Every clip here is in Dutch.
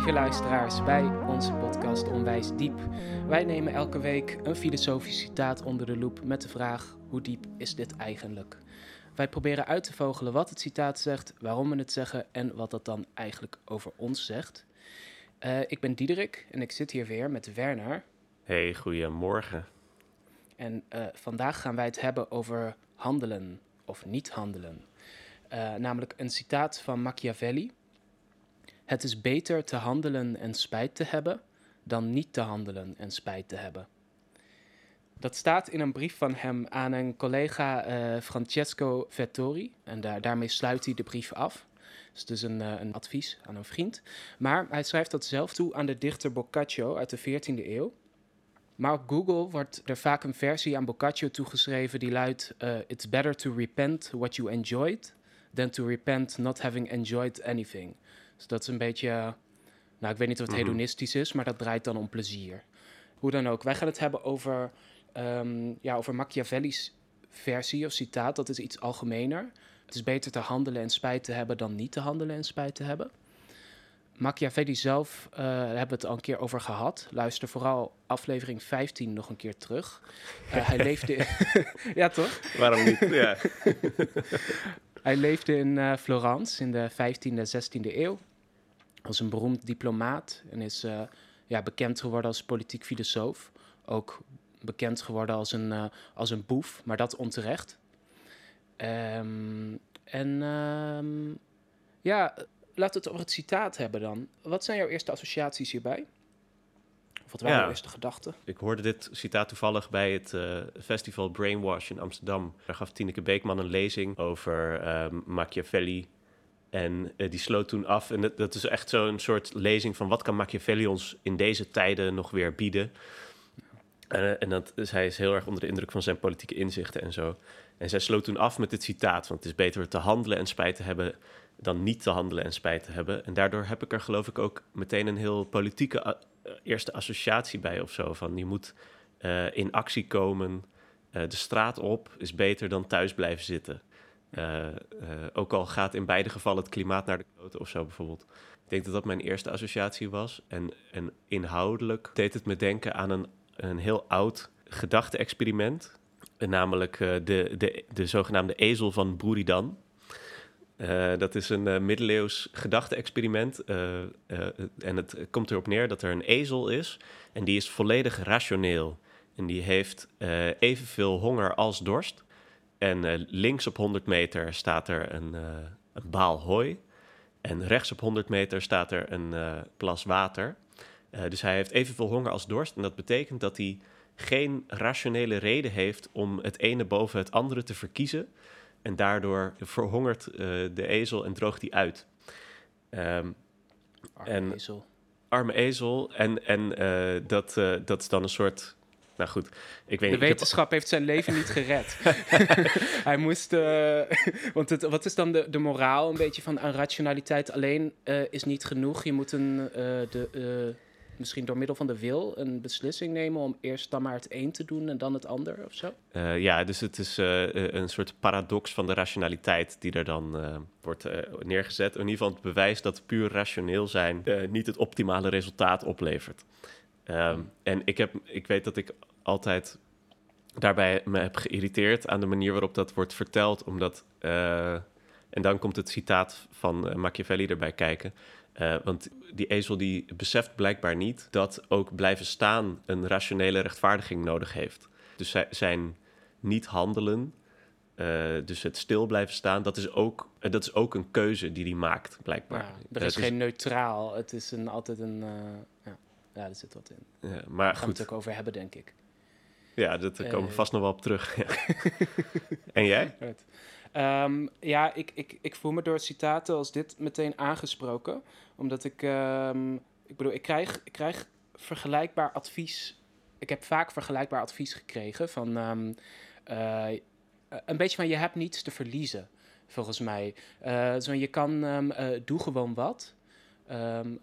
Lieve luisteraars, bij onze podcast Onwijs Diep. Wij nemen elke week een filosofisch citaat onder de loep met de vraag: hoe diep is dit eigenlijk? Wij proberen uit te vogelen wat het citaat zegt, waarom we het zeggen en wat dat dan eigenlijk over ons zegt. Uh, ik ben Diederik en ik zit hier weer met Werner. Hey, goedemorgen. En uh, vandaag gaan wij het hebben over handelen of niet handelen. Uh, namelijk een citaat van Machiavelli. Het is beter te handelen en spijt te hebben dan niet te handelen en spijt te hebben. Dat staat in een brief van hem aan een collega uh, Francesco Vettori. En daar, daarmee sluit hij de brief af. Dus het is een, uh, een advies aan een vriend. Maar hij schrijft dat zelf toe aan de dichter Boccaccio uit de 14e eeuw. Maar op Google wordt er vaak een versie aan Boccaccio toegeschreven die luidt: uh, It's better to repent what you enjoyed than to repent not having enjoyed anything. Dus dat is een beetje, nou ik weet niet of het mhm. hedonistisch is, maar dat draait dan om plezier. Hoe dan ook, wij gaan het hebben over, um, ja, over Machiavelli's versie of citaat. Dat is iets algemener. Het is beter te handelen en spijt te hebben dan niet te handelen en spijt te hebben. Machiavelli zelf uh, hebben we het al een keer over gehad. Luister vooral aflevering 15 nog een keer terug. Uh, hij leefde. In ja, toch? Waarom niet? Ja. hij leefde in uh, Florence in de 15e en 16e eeuw. Was een beroemd diplomaat en is ja, bekend geworden als politiek filosoof. Ook bekend geworden als een, als een boef, maar dat onterecht. Um, en um, ja laten we het over het citaat hebben dan. Wat zijn jouw eerste associaties hierbij? Of wat waren jouw eerste gedachten? Ik hoorde dit citaat toevallig bij het uh, festival Brainwash in Amsterdam. Daar gaf Tineke Beekman een lezing over um, Machiavelli. En uh, die sloot toen af. En dat, dat is echt zo'n soort lezing van wat kan Machiavelli ons in deze tijden nog weer bieden. En dat, dus hij is heel erg onder de indruk van zijn politieke inzichten en zo. En zij sloot toen af met dit citaat: want het is beter te handelen en spijt te hebben dan niet te handelen en spijt te hebben. En daardoor heb ik er geloof ik ook meteen een heel politieke uh, eerste associatie bij of zo. Van je moet in actie komen, de straat op is beter dan thuis blijven zitten. Ook al gaat in beide gevallen het klimaat naar de kloten of zo bijvoorbeeld. Ik denk dat dat mijn eerste associatie was. En, en inhoudelijk deed het me denken aan een, een heel oud gedachte-experiment. Namelijk de, de, de zogenaamde ezel van Boeridan. Uh, dat is een middeleeuws gedachte-experiment. En het komt erop neer dat er een ezel is. En die is volledig rationeel. En die heeft evenveel honger als dorst. En links op 100 meter staat er een, een, baal hooi. En rechts op 100 meter staat er een plas water. dus hij heeft evenveel honger als dorst. En dat betekent dat hij geen rationele reden heeft om het ene boven het andere te verkiezen. En daardoor verhongert uh, de ezel en droogt hij uit. Um, arme en, ezel. Arme ezel. En, en uh, dat, uh, dat is dan een soort nou goed, ik weet De wetenschap heeft zijn leven niet gered. Hij moest. Uh, want het, wat is dan de, de moraal? Een beetje van aan rationaliteit alleen uh, is niet genoeg. Je moet een, uh, de, misschien door middel van de wil een beslissing nemen om eerst dan maar het een te doen en dan het ander of zo? Ja, dus het is een soort paradox van de rationaliteit die er dan wordt neergezet. In ieder geval het bewijs dat puur rationeel zijn niet het optimale resultaat oplevert. Um, en ik, heb, ik weet dat ik altijd daarbij me heb geïrriteerd aan de manier waarop dat wordt verteld, omdat... en dan komt het citaat van Machiavelli erbij kijken. Uh, want die ezel die beseft blijkbaar niet dat ook blijven staan een rationele rechtvaardiging nodig heeft. Dus zijn niet handelen, uh, dus het stil blijven staan, dat is ook, uh, dat is ook een keuze die hij maakt, blijkbaar. Ja, er is dus geen neutraal, het is een, altijd een... ja. ja, er zit wat in. Ja, maar Daar gaan we het ook over hebben, denk ik. Ja, dat komen we vast nog wel op terug. en jij? Um, ja, ik, ik, ik voel me door citaten als dit meteen aangesproken. Omdat ik, um, ik bedoel, ik krijg, ik krijg vergelijkbaar advies. Ik heb vaak vergelijkbaar advies gekregen van um, uh, een beetje van je hebt niets te verliezen, volgens mij. Uh, zo, je kan, uh, doe gewoon wat.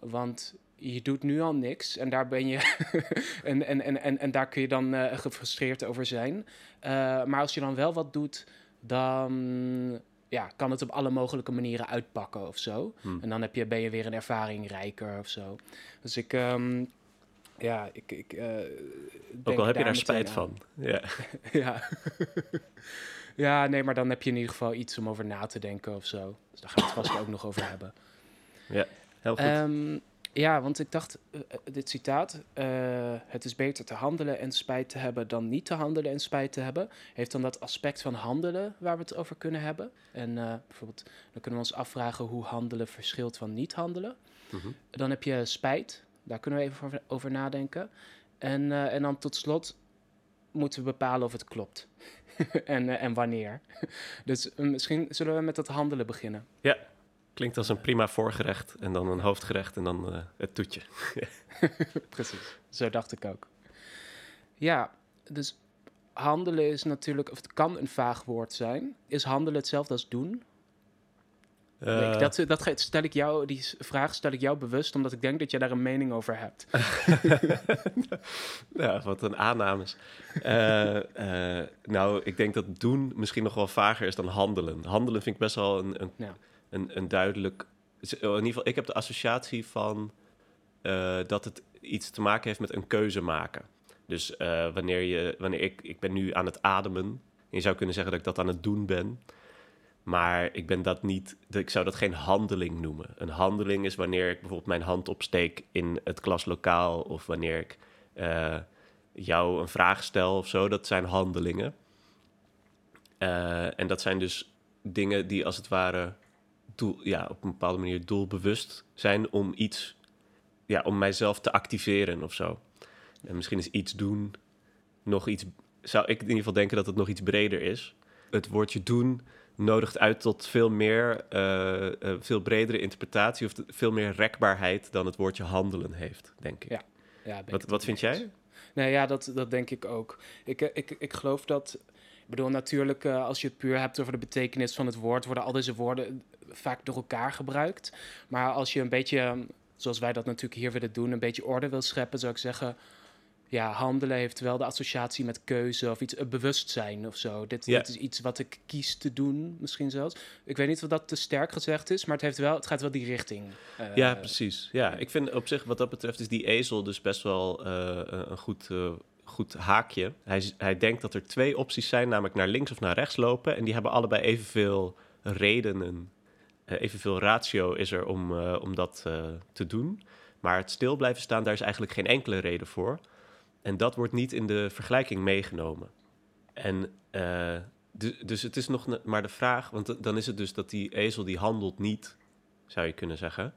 want je doet nu al niks en daar ben je en, en, en, en, en daar kun je dan uh, gefrustreerd over zijn. Uh, maar als je dan wel wat doet, dan ja, kan het op alle mogelijke manieren uitpakken of zo. Hm. En dan heb je, ben je weer een ervaring rijker of zo. Dus ik, ehm, ja, ik... ik eh, Ook al heb je daar spijt aan. van. Ja. ja. ja, nee, maar dan heb je in ieder geval iets om over na te denken of zo. Dus daar gaan we het vast ook nog over hebben. Heel goed. Ehm, ja, want ik dacht, eh, eh, dit citaat, eh, het is beter te handelen en spijt te hebben dan niet te handelen en spijt te hebben, heeft dan dat aspect van handelen waar we het over kunnen hebben. En bijvoorbeeld, dan kunnen we ons afvragen hoe handelen verschilt van niet handelen. Mhm. Dan heb je spijt, daar kunnen we even over, over nadenken. En, en dan tot slot moeten we bepalen of het klopt. en, en wanneer. dus misschien zullen we met dat handelen beginnen. Klinkt als een prima voorgerecht en dan een hoofdgerecht en dan eh, het toetje. Precies, zo dacht ik ook. Ja, dus handelen is natuurlijk, of het kan een vaag woord zijn. Is handelen hetzelfde als doen? Eh, Ik- dat, dat stel ik jou, die vraag stel ik jou bewust, omdat ik denk dat je daar een mening over hebt. ja, wat een aannames. Eh, nou, ik denk dat doen misschien nog wel vager is dan handelen. Handelen vind ik best wel een, een, Ja. Een, een duidelijk... In ieder geval, ik heb de associatie van eh, dat het iets te maken heeft met een keuze maken. Dus eh, wanneer je, wanneer ik, ik ben nu aan het ademen. Je zou kunnen zeggen dat ik dat aan het doen ben. Maar ik ben dat niet, ik zou dat geen handeling noemen. Een handeling is wanneer ik bijvoorbeeld mijn hand opsteek in het klaslokaal. Of wanneer ik eh, jou een vraag stel of zo. Dat zijn handelingen. En dat zijn dus dingen die als het ware doel, ja, op een bepaalde manier doelbewust zijn om iets, ja, om mijzelf te activeren of zo. En misschien is iets doen nog iets, zou ik in ieder geval denken dat het nog iets breder is. Het woordje doen nodigt uit tot veel meer, eh, eh, veel bredere interpretatie of veel meer rekbaarheid dan het woordje handelen heeft, denk ik. Ja. Ja, Wat, wat vind eens. jij? Nee, ja, dat, dat denk ik ook. Ik, eh, ik, ik geloof dat. Ik bedoel, natuurlijk, als je het puur hebt over de betekenis van het woord, worden al deze woorden vaak door elkaar gebruikt. Maar als je een beetje, eh, zoals wij dat natuurlijk hier willen doen, een beetje orde wil scheppen, zou ik zeggen. Ja, handelen heeft wel de associatie met keuze of iets, een bewustzijn of zo. Dit, is iets wat ik kies te doen, misschien zelfs. Ik weet niet of dat te sterk gezegd is, maar het, heeft wel, het gaat wel die richting. eh, Ja, precies. Ja, ik vind op zich wat dat betreft is die ezel dus best wel eh, een goed, eh, goed haakje. Hij, hij denkt dat er twee opties zijn, namelijk naar links of naar rechts lopen. En die hebben allebei evenveel redenen, eh, evenveel ratio is er om, eh, om dat eh, te doen. Maar het stil blijven staan, daar is eigenlijk geen enkele reden voor. En dat wordt niet in de vergelijking meegenomen. En eh, du- dus het is nog maar de vraag, want dan is het dus dat die ezel die handelt niet, zou je kunnen zeggen.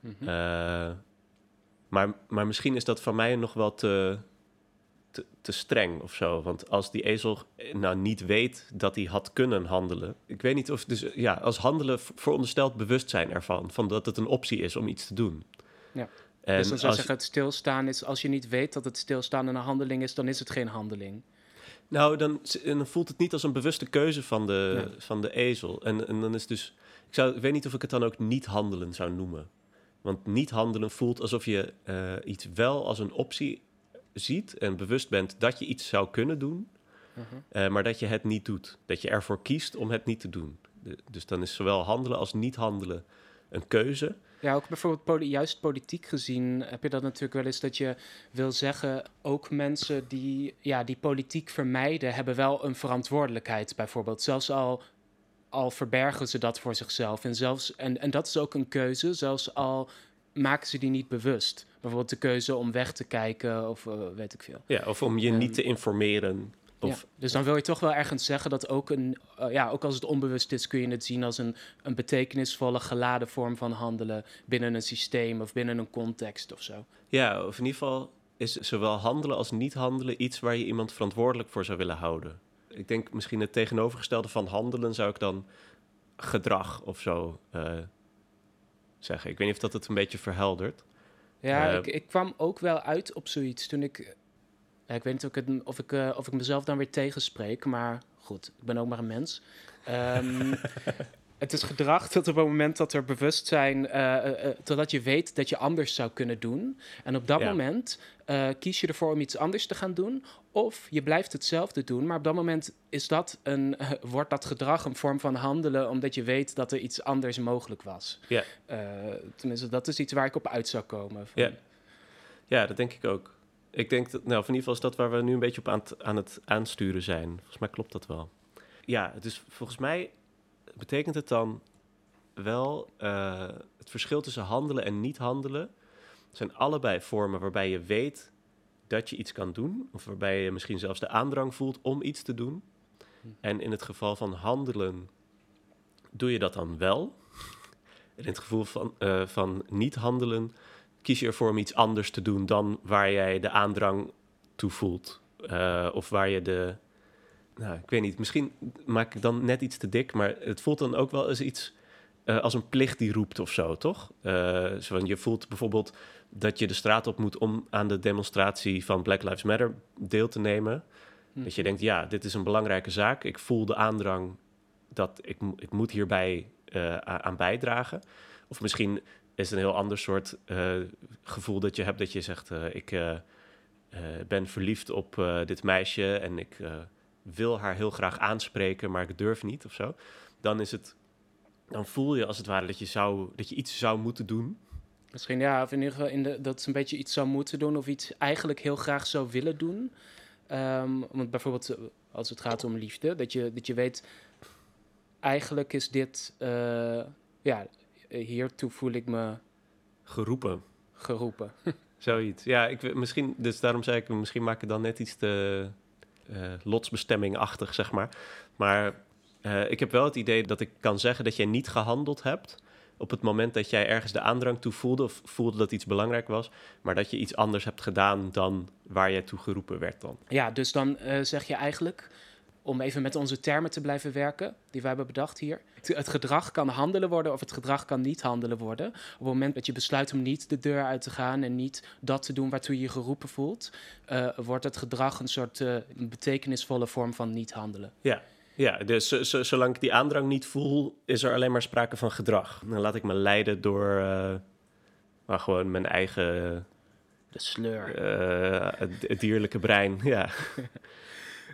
mhm. Eh, maar, maar misschien is dat van mij nog wel te, te, te streng of zo. Want als die ezel nou niet weet dat hij had kunnen handelen. Ik weet niet of. Dus ja, als handelen veronderstelt bewustzijn ervan. Van dat het een optie is om iets te doen. Ja. En dus dan zou als- zeggen, het stilstaan is, als je niet weet dat het stilstaan een handeling is, dan is het geen handeling. Nou, dan, dan voelt het niet als een bewuste keuze van de, van de ezel. En, en dan is dus. Ik, zou, ik weet niet of ik het dan ook niet handelen zou noemen. Want niet handelen voelt alsof je eh, iets wel als een optie ziet en bewust bent dat je iets zou kunnen doen, Mhm. eh, maar dat je het niet doet. Dat je ervoor kiest om het niet te doen. De- dus dan is zowel handelen als niet handelen een keuze. Ja, ook bijvoorbeeld juist politiek gezien heb je dat natuurlijk wel eens dat je wil zeggen, ook mensen die, ja, die politiek vermijden, hebben wel een verantwoordelijkheid bijvoorbeeld. Zelfs al, al verbergen ze dat voor zichzelf. En, zelfs, en, en dat is ook een keuze, zelfs al maken ze die niet bewust. Bijvoorbeeld de keuze om weg te kijken of eh, weet ik veel. Ja, of om je Ehm, niet te informeren. Of, Ja, dus dan wil je toch wel ergens zeggen dat ook een, eh, ja, ook als het onbewust is, kun je het zien als een, een betekenisvolle, geladen vorm van handelen binnen een systeem of binnen een context of zo. Ja, of in ieder geval is zowel handelen als niet handelen iets waar je iemand verantwoordelijk voor zou willen houden. Ik denk misschien het tegenovergestelde van handelen zou ik dan gedrag of zo eh, zeggen. Ik weet niet of dat het een beetje verheldert. Ja, Eh, ik, ik kwam ook wel uit op zoiets toen ik. ja, ik weet niet of ik, het, of, ik, eh, of ik mezelf dan weer tegenspreek, maar goed, ik ben ook maar een mens. Ehm, Het is gedrag tot op het moment dat er bewustzijn, uh, uh, totdat je weet dat je anders zou kunnen doen. En op dat moment kies je ervoor om iets anders te gaan doen. Of je blijft hetzelfde doen, maar op dat moment is dat een, wordt dat gedrag een vorm van handelen, omdat je weet dat er iets anders mogelijk was. Ja. tenminste, dat is iets waar ik op uit zou komen. Ja. ja, dat denk ik ook. Ik denk dat, nou, in ieder geval is dat waar we nu een beetje op aan, aan het aansturen zijn. Volgens mij klopt dat wel. Ja, dus volgens mij betekent het dan wel uh, het verschil tussen handelen en niet handelen. zijn allebei vormen waarbij je weet dat je iets kan doen, of waarbij je misschien zelfs de aandrang voelt om iets te doen. Hm. En in het geval van handelen doe je dat dan wel. En in het geval van, uh, van niet handelen kies je ervoor om iets anders te doen dan waar jij de aandrang toe voelt. Uh, of waar je de. Nou, ik weet niet, misschien maak ik dan net iets te dik, maar het voelt dan ook wel eens iets uh, als een plicht die roept of zo, toch? Uh, zo, je voelt bijvoorbeeld dat je de straat op moet om aan de demonstratie van Black Lives Matter deel te nemen. Hm. Dat je denkt, ja, dit is een belangrijke zaak. Ik voel de aandrang dat ik, ik moet hierbij aan bijdragen. Of misschien is een heel ander soort uh, gevoel dat je hebt dat je zegt: uh, Ik uh, ben verliefd op dit meisje en ik wil haar heel graag aanspreken, maar ik durf niet of zo. Dan is het. Dan voel je als het ware dat je, zou, dat je iets zou moeten doen. Misschien ja, of in ieder geval in de, dat ze een beetje iets zou moeten doen of iets eigenlijk heel graag zou willen doen. Um, want bijvoorbeeld als het gaat om liefde, dat je, dat je weet, eigenlijk is dit, ja, eh, hiertoe voel ik me... Geroepen. Geroepen. Zoiets. Ja, ik, misschien, dus daarom zei ik, misschien maak ik dan net iets te uh, lotsbestemmingachtig, zeg maar. Maar uh, ik heb wel het idee dat ik kan zeggen dat jij niet gehandeld hebt op het moment dat jij ergens de aandrang toe voelde of voelde dat iets belangrijk was, maar dat je iets anders hebt gedaan dan waar jij toe geroepen werd dan. Ja, dus dan uh, zeg je eigenlijk om even met onze termen te blijven werken, die wij hebben bedacht hier. Het gedrag kan handelen worden of het gedrag kan niet handelen worden. Op het moment dat je besluit om niet de deur uit te gaan en niet dat te doen waartoe je je geroepen voelt, uh, wordt het gedrag een soort uh, betekenisvolle vorm van niet handelen. Ja, ja, dus zolang ik die aandrang niet voel, is er alleen maar sprake van gedrag. Dan laat ik me leiden door uh, maar gewoon mijn eigen... De sleur. het dierlijke brein, ja.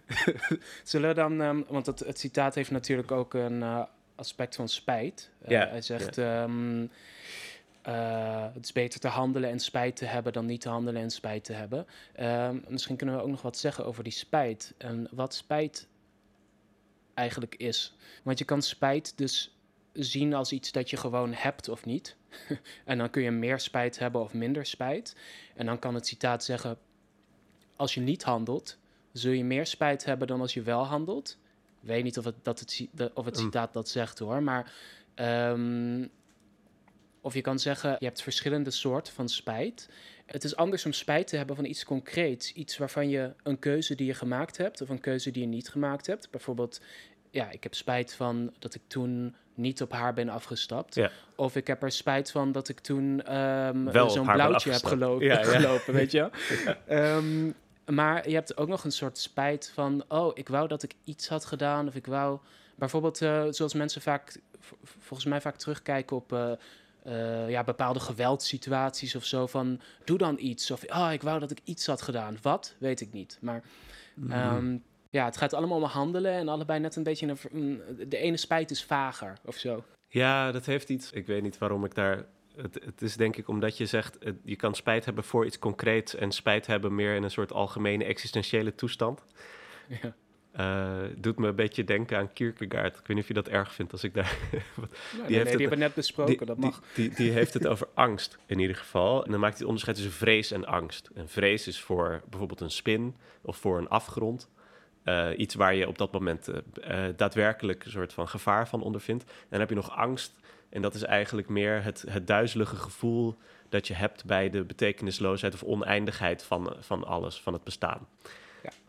Zullen we dan, um, want het, het, citaat heeft natuurlijk ook een uh, aspect van spijt. Uh, ja, hij zegt, um, uh, het is beter te handelen en spijt te hebben dan niet te handelen en spijt te hebben. Um, misschien kunnen we ook nog wat zeggen over die spijt en wat spijt eigenlijk is. Want je kan spijt dus zien als iets dat je gewoon hebt of niet. en dan kun je meer spijt hebben of minder spijt. En dan kan het citaat zeggen: als je niet handelt, zul je meer spijt hebben dan als je wel handelt. Ik weet niet of het, dat het, of het mm. citaat dat zegt hoor, maar. Um, of je kan zeggen, je hebt verschillende soorten van spijt. Het is anders om spijt te hebben van iets concreets. Iets waarvan je een keuze die je gemaakt hebt, of een keuze die je niet gemaakt hebt. Bijvoorbeeld, ja, ik heb spijt van dat ik toen niet op haar ben afgestapt. Ja. Of ik heb er spijt van dat ik toen um, zo'n blauwtje heb gelopen, ja, ja. gelopen weet je. um, Maar je hebt ook nog een soort spijt van, oh, ik wou dat ik iets had gedaan. Of ik wou, bijvoorbeeld, uh, zoals mensen vaak, volgens mij vaak terugkijken op uh, uh, ja, bepaalde geweldssituaties of zo. Van, doe dan iets. Of, oh, ik wou dat ik iets had gedaan. Wat? Weet ik niet. Maar mm. um, ja, het gaat allemaal om handelen en allebei net een beetje een... De ene spijt is vager of zo. Ja, dat heeft iets. Ik weet niet waarom ik daar het, het, is denk ik omdat je zegt, je kan spijt hebben voor iets concreets en spijt hebben meer in een soort algemene existentiële toestand. Ja. Uh, doet me een beetje denken aan Kierkegaard. Ik weet niet of je dat erg vindt als ik daar... die, nee, die hebben we net besproken, dat mag. Die, die, die, heeft het over angst in ieder geval. En dan maakt hij het onderscheid tussen vrees en angst. En vrees is voor bijvoorbeeld een spin of voor een afgrond. Uh, iets waar je op dat moment uh, daadwerkelijk een soort van gevaar van ondervindt. En dan heb je nog angst en dat is eigenlijk meer het, het duizelige gevoel dat je hebt bij de betekenisloosheid of oneindigheid van, van alles, van het bestaan.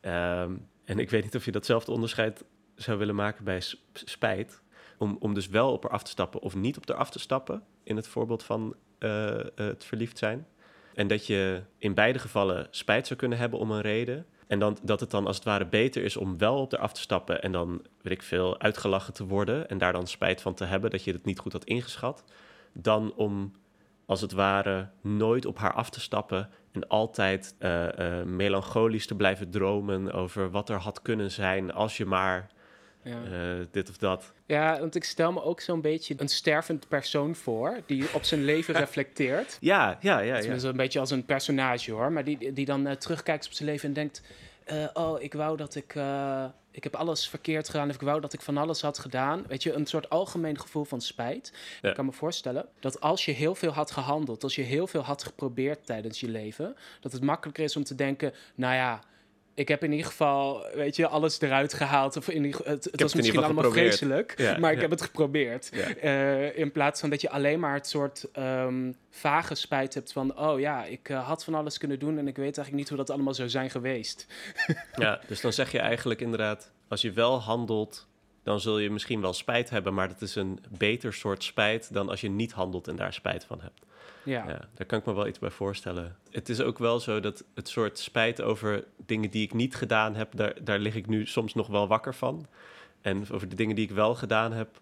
Ja. Um, en ik weet niet of je datzelfde onderscheid zou willen maken bij spijt. Om, om dus wel op eraf te stappen of niet op eraf te stappen, in het voorbeeld van uh, het verliefd zijn. En dat je in beide gevallen spijt zou kunnen hebben om een reden. En dan, dat het dan als het ware beter is om wel op eraf te stappen en dan, weet ik veel, uitgelachen te worden en daar dan spijt van te hebben dat je het niet goed had ingeschat, dan om als het ware nooit op haar af te stappen en altijd eh, eh, melancholisch te blijven dromen over wat er had kunnen zijn als je maar Ja. eh, dit of dat. ja, want ik stel me ook zo'n beetje een stervend persoon voor die op zijn leven reflecteert. Ja, ja, ja. ja. Tenminste, een beetje als een personage hoor. Maar die, die dan eh, terugkijkt op zijn leven en denkt: eh, Oh, ik wou dat ik. ik heb alles verkeerd gedaan. Of ik wou dat ik van alles had gedaan. Weet je, een soort algemeen gevoel van spijt. Ja. Ik kan me voorstellen dat als je heel veel had gehandeld. Als je heel veel had geprobeerd tijdens je leven. Dat het makkelijker is om te denken: Nou ja. Ik heb in ieder geval, weet je, alles eruit gehaald. Of in het, was misschien allemaal geprobeerd. vreselijk, Ja, maar ik ja. heb het geprobeerd. Ja. Eh, in plaats van dat je alleen maar het soort ehm, vage spijt hebt van... oh ja, ik eh, had van alles kunnen doen en ik weet eigenlijk niet hoe dat allemaal zou zijn geweest. Ja, dus dan zeg je eigenlijk inderdaad, als je wel handelt, dan zul je misschien wel spijt hebben, maar dat is een beter soort spijt dan als je niet handelt en daar spijt van hebt. Ja, Ja, daar kan ik me wel iets bij voorstellen. Het is ook wel zo dat het soort spijt over dingen die ik niet gedaan heb, daar, daar lig ik nu soms nog wel wakker van. En over de dingen die ik wel gedaan heb,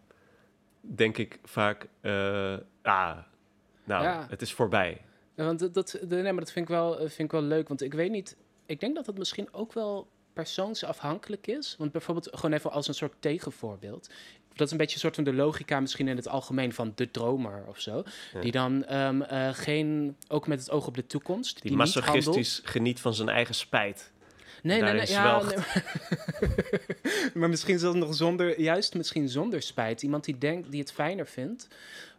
denk ik vaak, eh, ah, nou, Ja. het is voorbij. Ja, want dat, dat, nee, maar dat vind ik, wel, eh, vind ik wel leuk. Want ik weet niet, ik denk dat het misschien ook wel persoonsafhankelijk is. Want bijvoorbeeld, gewoon even als een soort tegenvoorbeeld. Dat is een beetje een soort van de logica misschien in het algemeen van de dromer of zo. Ja. Die dan ehm, eh, geen, ook met het oog op de toekomst, Die, die, handelt. geniet van zijn eigen spijt. Nee, nee, nee. Ja, nee. maar misschien zelfs nog zonder, juist misschien zonder spijt. Iemand die denkt, die het fijner vindt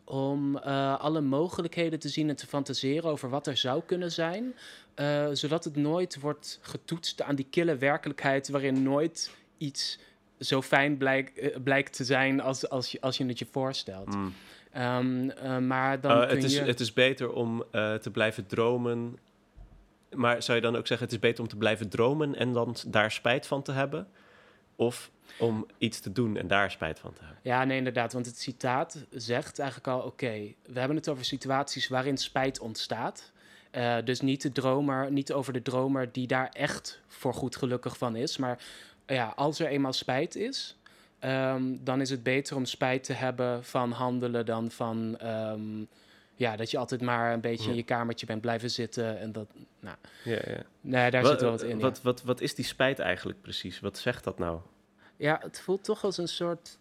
om eh, alle mogelijkheden te zien en te fantaseren over wat er zou kunnen zijn. eh, zodat het nooit wordt getoetst aan die kille werkelijkheid waarin nooit iets zo fijn blijkt, eh, blijkt te zijn als, als, je, als je het je voorstelt. Mm. Ehm, eh, maar dan Uh, kun het, is, je... het is beter om te blijven dromen. Maar zou je dan ook zeggen, het is beter om te blijven dromen en dan daar spijt van te hebben? Of om iets te doen en daar spijt van te hebben? Ja, nee, inderdaad. Want het citaat zegt eigenlijk al: oké, we hebben het over situaties waarin spijt ontstaat. Dus niet de dromer, niet over de dromer die daar echt voor goed gelukkig van is. Maar ja, als er eenmaal spijt is, ehm, dan is het beter om spijt te hebben van handelen dan van. ehm, ja, dat je altijd maar een beetje Ja. in je kamertje bent blijven zitten. En dat. Nou, Ja, ja. nee, daar zit wel wat in. ja. Wat, wat, wat is die spijt eigenlijk precies? Wat zegt dat nou? Ja, het voelt toch als een soort.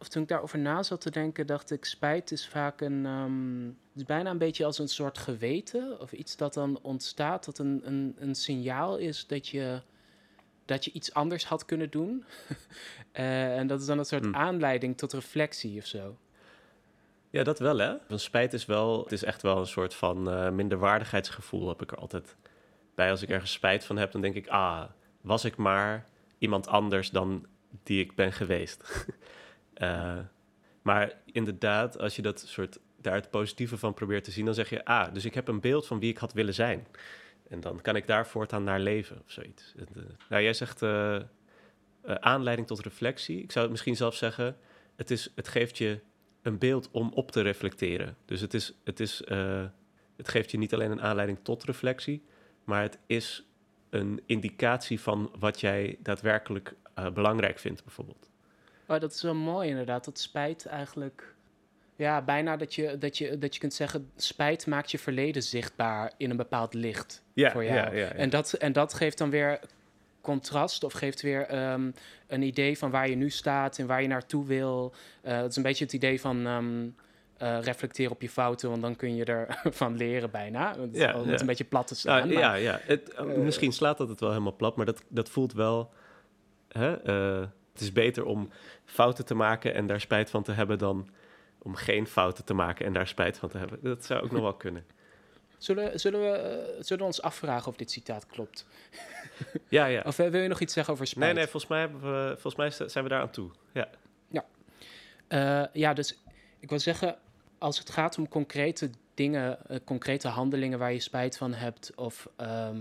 Of toen ik daarover na zat te denken, dacht ik: spijt is vaak een. ehm, het is bijna een beetje als een soort geweten. Of iets dat dan ontstaat, dat een, een, een signaal is dat je, dat je iets anders had kunnen doen. Eh, en dat is dan een soort Hmm. aanleiding tot reflectie of zo. Ja, dat wel hè. Van spijt is wel, het is echt wel een soort van eh, minderwaardigheidsgevoel heb ik er altijd bij. Als ik ergens spijt van heb, dan denk ik, ah, was ik maar iemand anders dan die ik ben geweest. Eh, maar inderdaad, als je dat soort, daar het positieve van probeert te zien, dan zeg je, ah, dus ik heb een beeld van wie ik had willen zijn. En dan kan ik daar voortaan naar leven of zoiets. Eh, nou, jij zegt eh, eh, aanleiding tot reflectie. Ik zou het misschien zelf zeggen, het, is, het geeft je een beeld om op te reflecteren. Dus het, is, het, is, het geeft je niet alleen een aanleiding tot reflectie, maar het is een indicatie van wat jij daadwerkelijk belangrijk vindt, bijvoorbeeld. Oh, dat is wel mooi inderdaad. Dat spijt eigenlijk. Ja, bijna dat je, dat, je, dat je kunt zeggen: spijt maakt je verleden zichtbaar in een bepaald licht. Ja, voor jou. ja, ja, ja. En, dat, en dat geeft dan weer contrast of geeft weer ehm, een idee van waar je nu staat en waar je naartoe wil. Eh dat is een beetje het idee van eh reflecteren op je fouten, want dan kun je ervan leren bijna. Het is Ja, om ja. het een beetje plat te staan. Nou, maar- ja, ja. Het, eh, misschien slaat dat het wel helemaal plat, maar dat, dat voelt wel. Hè, het is beter om fouten te maken en daar spijt van te hebben dan om geen fouten te maken en daar spijt van te hebben. Dat zou ook nog wel kunnen. Zullen, zullen, we, eh, zullen we ons afvragen of dit citaat klopt? Ja, ja. Of eh, wil je nog iets zeggen over spijt? Nee, nee, volgens mij, hebben we, volgens mij zijn we daar aan toe. Ja. Eh, ja, dus ik wil zeggen, als het gaat om concrete dingen, eh, concrete handelingen waar je spijt van hebt, of, ehm,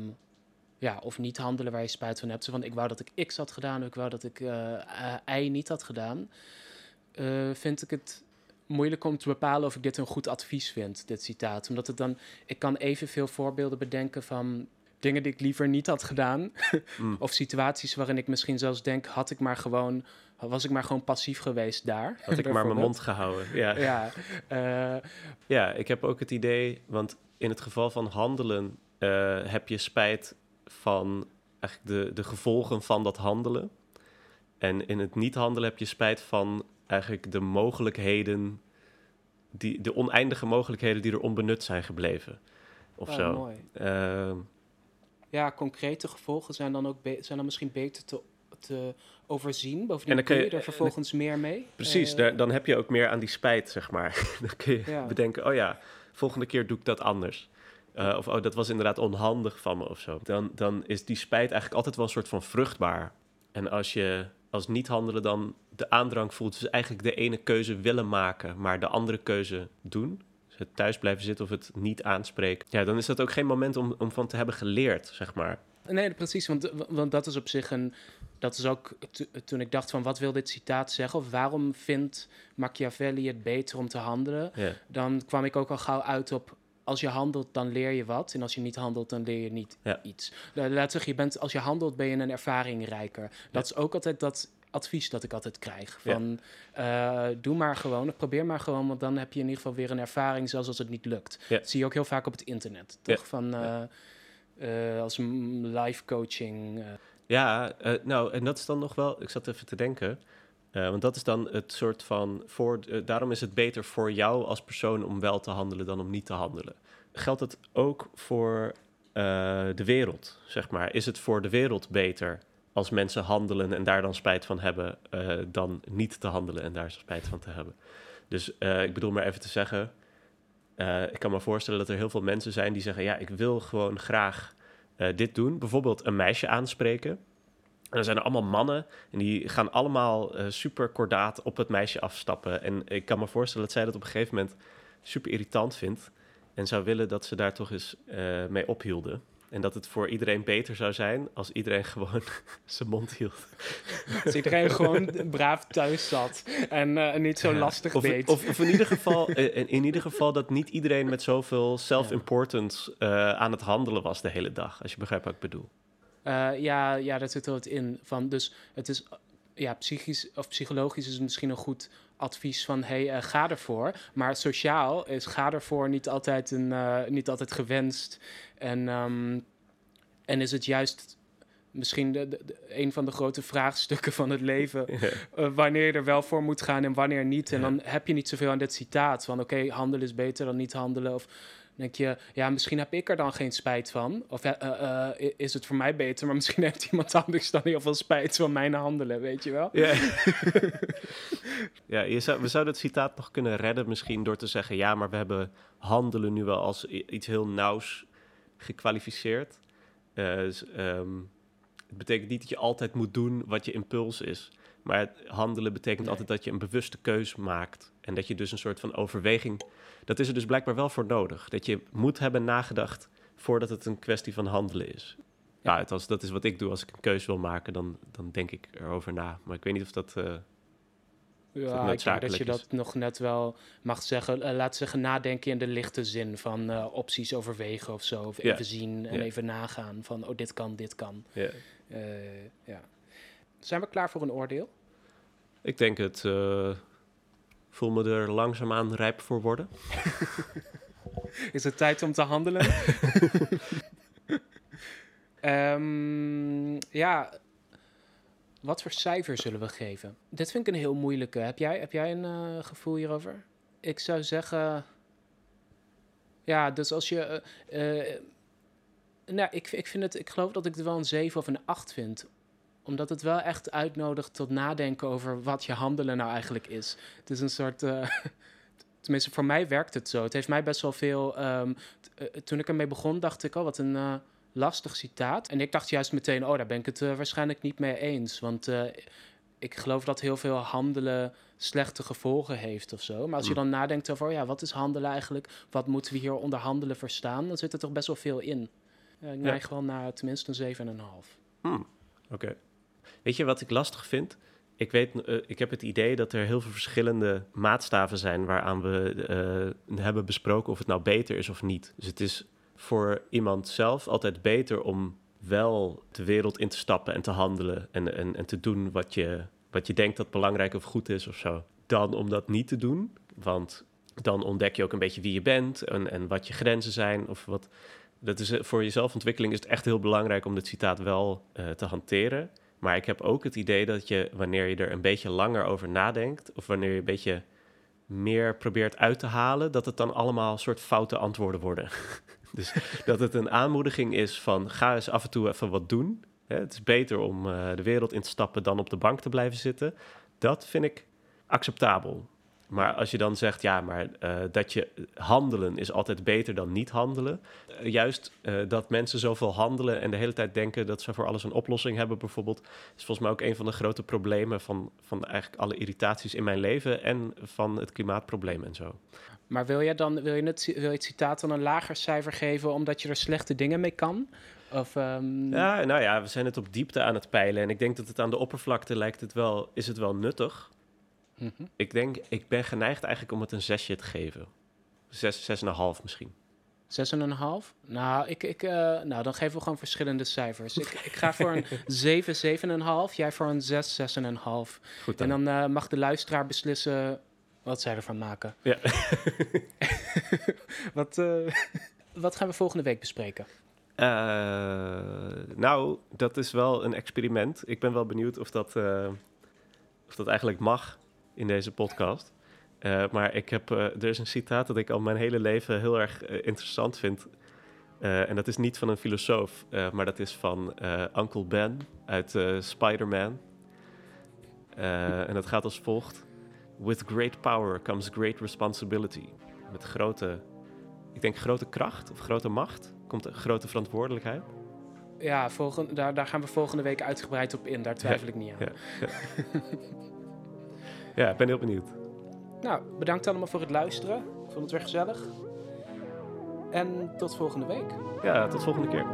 ja, of niet handelen waar je spijt van hebt. Zo van, ik wou dat ik X had gedaan, of ik wou dat ik eh, eh, Y niet had gedaan. eh, vind ik het moeilijk om te bepalen of ik dit een goed advies vind, dit citaat. Omdat het dan, ik kan evenveel voorbeelden bedenken van dingen die ik liever niet had gedaan. Mm. of situaties waarin ik misschien zelfs denk, had ik maar gewoon, was ik maar gewoon passief geweest daar. Had ik maar mijn mond gehouden. Ja. Ja, eh, ja, ik heb ook het idee, want in het geval van handelen eh, heb je spijt van eigenlijk de, de gevolgen van dat handelen. En in het niet handelen heb je spijt van eigenlijk de mogelijkheden, die, de oneindige mogelijkheden die er onbenut zijn gebleven. Of oh, zo. mooi. Ehm, Ja, concrete gevolgen zijn dan ook zijn dan misschien beter te, te overzien. En Bovendien dan kun je je- er vervolgens meer mee. Precies, Eh, daar- dan heb je ook meer aan die spijt, zeg maar. dan kun je Ja. bedenken, oh ja, volgende keer doe ik dat anders. Eh, of oh, dat was inderdaad onhandig van me of zo. Dan, dan is die spijt eigenlijk altijd wel een soort van vruchtbaar. En als je als niet handelen dan de aandrang voelt, dus eigenlijk de ene keuze willen maken, maar de andere keuze doen. Dus het thuis blijven zitten of het niet aanspreken. Ja, dan is dat ook geen moment om, om van te hebben geleerd, zeg maar. Nee, precies, want, want dat is op zich een... Dat is ook to- toen ik dacht van wat wil dit citaat zeggen... of waarom vindt Machiavelli het beter om te handelen... Ja, dan kwam ik ook al gauw uit op... als je handelt, dan leer je wat. En als je niet handelt, dan leer je niet Ja. iets. La- Laat zeggen, je bent, als je handelt, ben je een ervaringrijker. Dat is ook altijd dat advies dat ik altijd krijg. Ja. Van, eh, doe maar gewoon, of probeer maar gewoon... want dan heb je in ieder geval weer een ervaring... zelfs als het niet lukt. Ja. Dat zie je ook heel vaak op het internet, toch? Van... eh, als life coaching. Ja, nou, en dat is dan nog wel, ik zat even te denken, eh, want dat is dan het soort van, voor, daarom is het beter voor jou als persoon om wel te handelen dan om niet te handelen. Geldt het ook voor de wereld, zeg maar? Is het voor de wereld beter als mensen handelen en daar dan spijt van hebben, eh, dan niet te handelen en daar spijt van te hebben? Dus eh, ik bedoel maar even te zeggen, eh, ik kan me voorstellen dat er heel veel mensen zijn die zeggen, ja, ik wil gewoon graag dit doen. Bijvoorbeeld een meisje aanspreken. En dan zijn er allemaal mannen en die gaan allemaal super kordaat op het meisje afstappen. En ik kan me voorstellen dat zij dat op een gegeven moment super irritant vindt. En zou willen dat ze daar toch eens mee ophielden. En dat het voor iedereen beter zou zijn als iedereen gewoon zijn mond hield. Als iedereen gewoon braaf thuis zat en eh, niet zo Ja. lastig of, deed. Of, of in, ieder geval, eh, in, in ieder geval dat niet iedereen met zoveel self-importance eh, aan het handelen was de hele dag. Als je begrijpt wat ik bedoel. Ja, ja, dat zit er wat in. Van, dus het is, ja, psychisch of psychologisch is het misschien een goed advies van, hey, eh, ga ervoor. Maar sociaal is ga ervoor niet altijd, een, eh, niet altijd gewenst. En, ehm, en is het juist misschien de, een van de grote vraagstukken van het leven. eh, wanneer je er wel voor moet gaan en wanneer niet. En dan heb je niet zoveel aan dit citaat van oké, handelen is beter dan niet handelen. Of denk je, ja, misschien heb ik er dan geen spijt van. Of eh, is het voor mij beter, maar misschien heeft iemand anders dan heel veel spijt van mijn handelen, weet je wel? Ja, ja je zou, we zouden het citaat nog kunnen redden misschien door te zeggen... ja, maar we hebben handelen nu wel als iets heel nauws gekwalificeerd. Eh, dus, ehm, het betekent niet dat je altijd moet doen wat je impuls is. Maar handelen betekent Nee. altijd dat je een bewuste keus maakt. En dat je dus een soort van overweging... Dat is er dus blijkbaar wel voor nodig. Dat je moet hebben nagedacht voordat het een kwestie van handelen is. Ja, althans, dat is wat ik doe als ik een keus wil maken. Dan, dan denk ik erover na. Maar ik weet niet of dat... eh, Ja, ik denk dat je dat nog net wel mag zeggen. Eh, laat zeggen, nadenken in de lichte zin van eh, opties overwegen of zo. Of Ja. even zien en Ja. even nagaan van, oh, dit kan, dit kan. ja. Ja. Zijn we klaar voor een oordeel? Ik denk het... eh, voel me er langzaamaan rijp voor worden. Is het tijd om te handelen? Ehm, ja, wat voor cijfer zullen we geven? Dit vind ik een heel moeilijke. Heb jij, heb jij een eh, gevoel hierover? Ik zou zeggen... Ja, dus als je... eh, nou, ik, ik, vind het, ik geloof dat ik het wel een 7 of een 8 vind. Omdat het wel echt uitnodigt tot nadenken over wat je handelen nou eigenlijk is. Het is een soort... eh, tenminste, voor mij werkt het zo. Het heeft mij best wel veel... ehm, eh, toen ik ermee begon, dacht ik, oh, wat een eh, lastig citaat. En ik dacht juist meteen, oh, daar ben ik het waarschijnlijk niet mee eens. Want ik geloof dat heel veel handelen slechte gevolgen heeft of zo. Maar als je dan nadenkt over, oh ja, wat is handelen eigenlijk? Wat moeten we hier onder handelen verstaan? Dan zit er toch best wel veel in. Ik Ja. neig wel naar tenminste een 7,5. Hmm, Oké. Weet je wat ik lastig vind? Ik, weet, eh, ik heb het idee dat er heel veel verschillende maatstaven zijn waaraan we eh, hebben besproken of het nou beter is of niet. Dus het is voor iemand zelf altijd beter om wel de wereld in te stappen en te handelen en, en, en te doen wat je, wat je denkt dat belangrijk of goed is of zo, dan om dat niet te doen. Want dan ontdek je ook een beetje wie je bent en, en wat je grenzen zijn. Of wat, dat is, voor je zelfontwikkeling is het echt heel belangrijk om dit citaat wel te hanteren. Maar ik heb ook het idee dat je, wanneer je er een beetje langer over nadenkt, of wanneer je een beetje meer probeert uit te halen, dat het dan allemaal soort foute antwoorden worden. dus dat het een aanmoediging is van ga eens af en toe even wat doen. Het is beter om uh, de wereld in te stappen dan op de bank te blijven zitten. Dat vind ik acceptabel. Maar als je dan zegt, ja, maar uh, dat je handelen is altijd beter dan niet handelen. Uh, juist uh, dat mensen zoveel handelen en de hele tijd denken dat ze voor alles een oplossing hebben, bijvoorbeeld, is volgens mij ook een van de grote problemen van, van eigenlijk alle irritaties in mijn leven en van het klimaatprobleem en zo. Maar wil je dan wil je het, wil je het citaat dan een lager cijfer geven omdat je er slechte dingen mee kan? Of, um... Ja, nou ja, we zijn het op diepte aan het peilen en ik denk dat het aan de oppervlakte lijkt het wel, is het wel nuttig. Mm -hmm. Ik denk, ik ben geneigd eigenlijk om het een zesje te geven. Zes, zes en een half misschien. Zes en een half? Nou, ik, ik, uh, nou, dan geven we gewoon verschillende cijfers. ik, ik ga voor een zeven, zeven en een half. Jij voor een zes, zes en een half. Goed dan. En dan uh, mag de luisteraar beslissen wat zij ervan maken. Ja. wat, uh, wat gaan we volgende week bespreken? nou, dat is wel een experiment. Ik ben wel benieuwd of dat, of dat eigenlijk mag in deze podcast. Uh, maar ik heb, uh, er is een citaat dat ik al mijn hele leven heel erg uh, interessant vind. en dat is niet van een filosoof, maar dat is van Uncle Ben uit Spider-Man. en dat gaat als volgt. With great power comes great responsibility. Met grote, ik denk grote kracht of grote macht komt een grote verantwoordelijkheid. Ja, volgende, daar, daar gaan we volgende week uitgebreid op in. Daar twijfel ja, ik niet aan. Ja. ja, ik ben heel benieuwd. Nou, bedankt allemaal voor het luisteren. Ik vond het weer gezellig. En tot volgende week. Ja, tot volgende keer.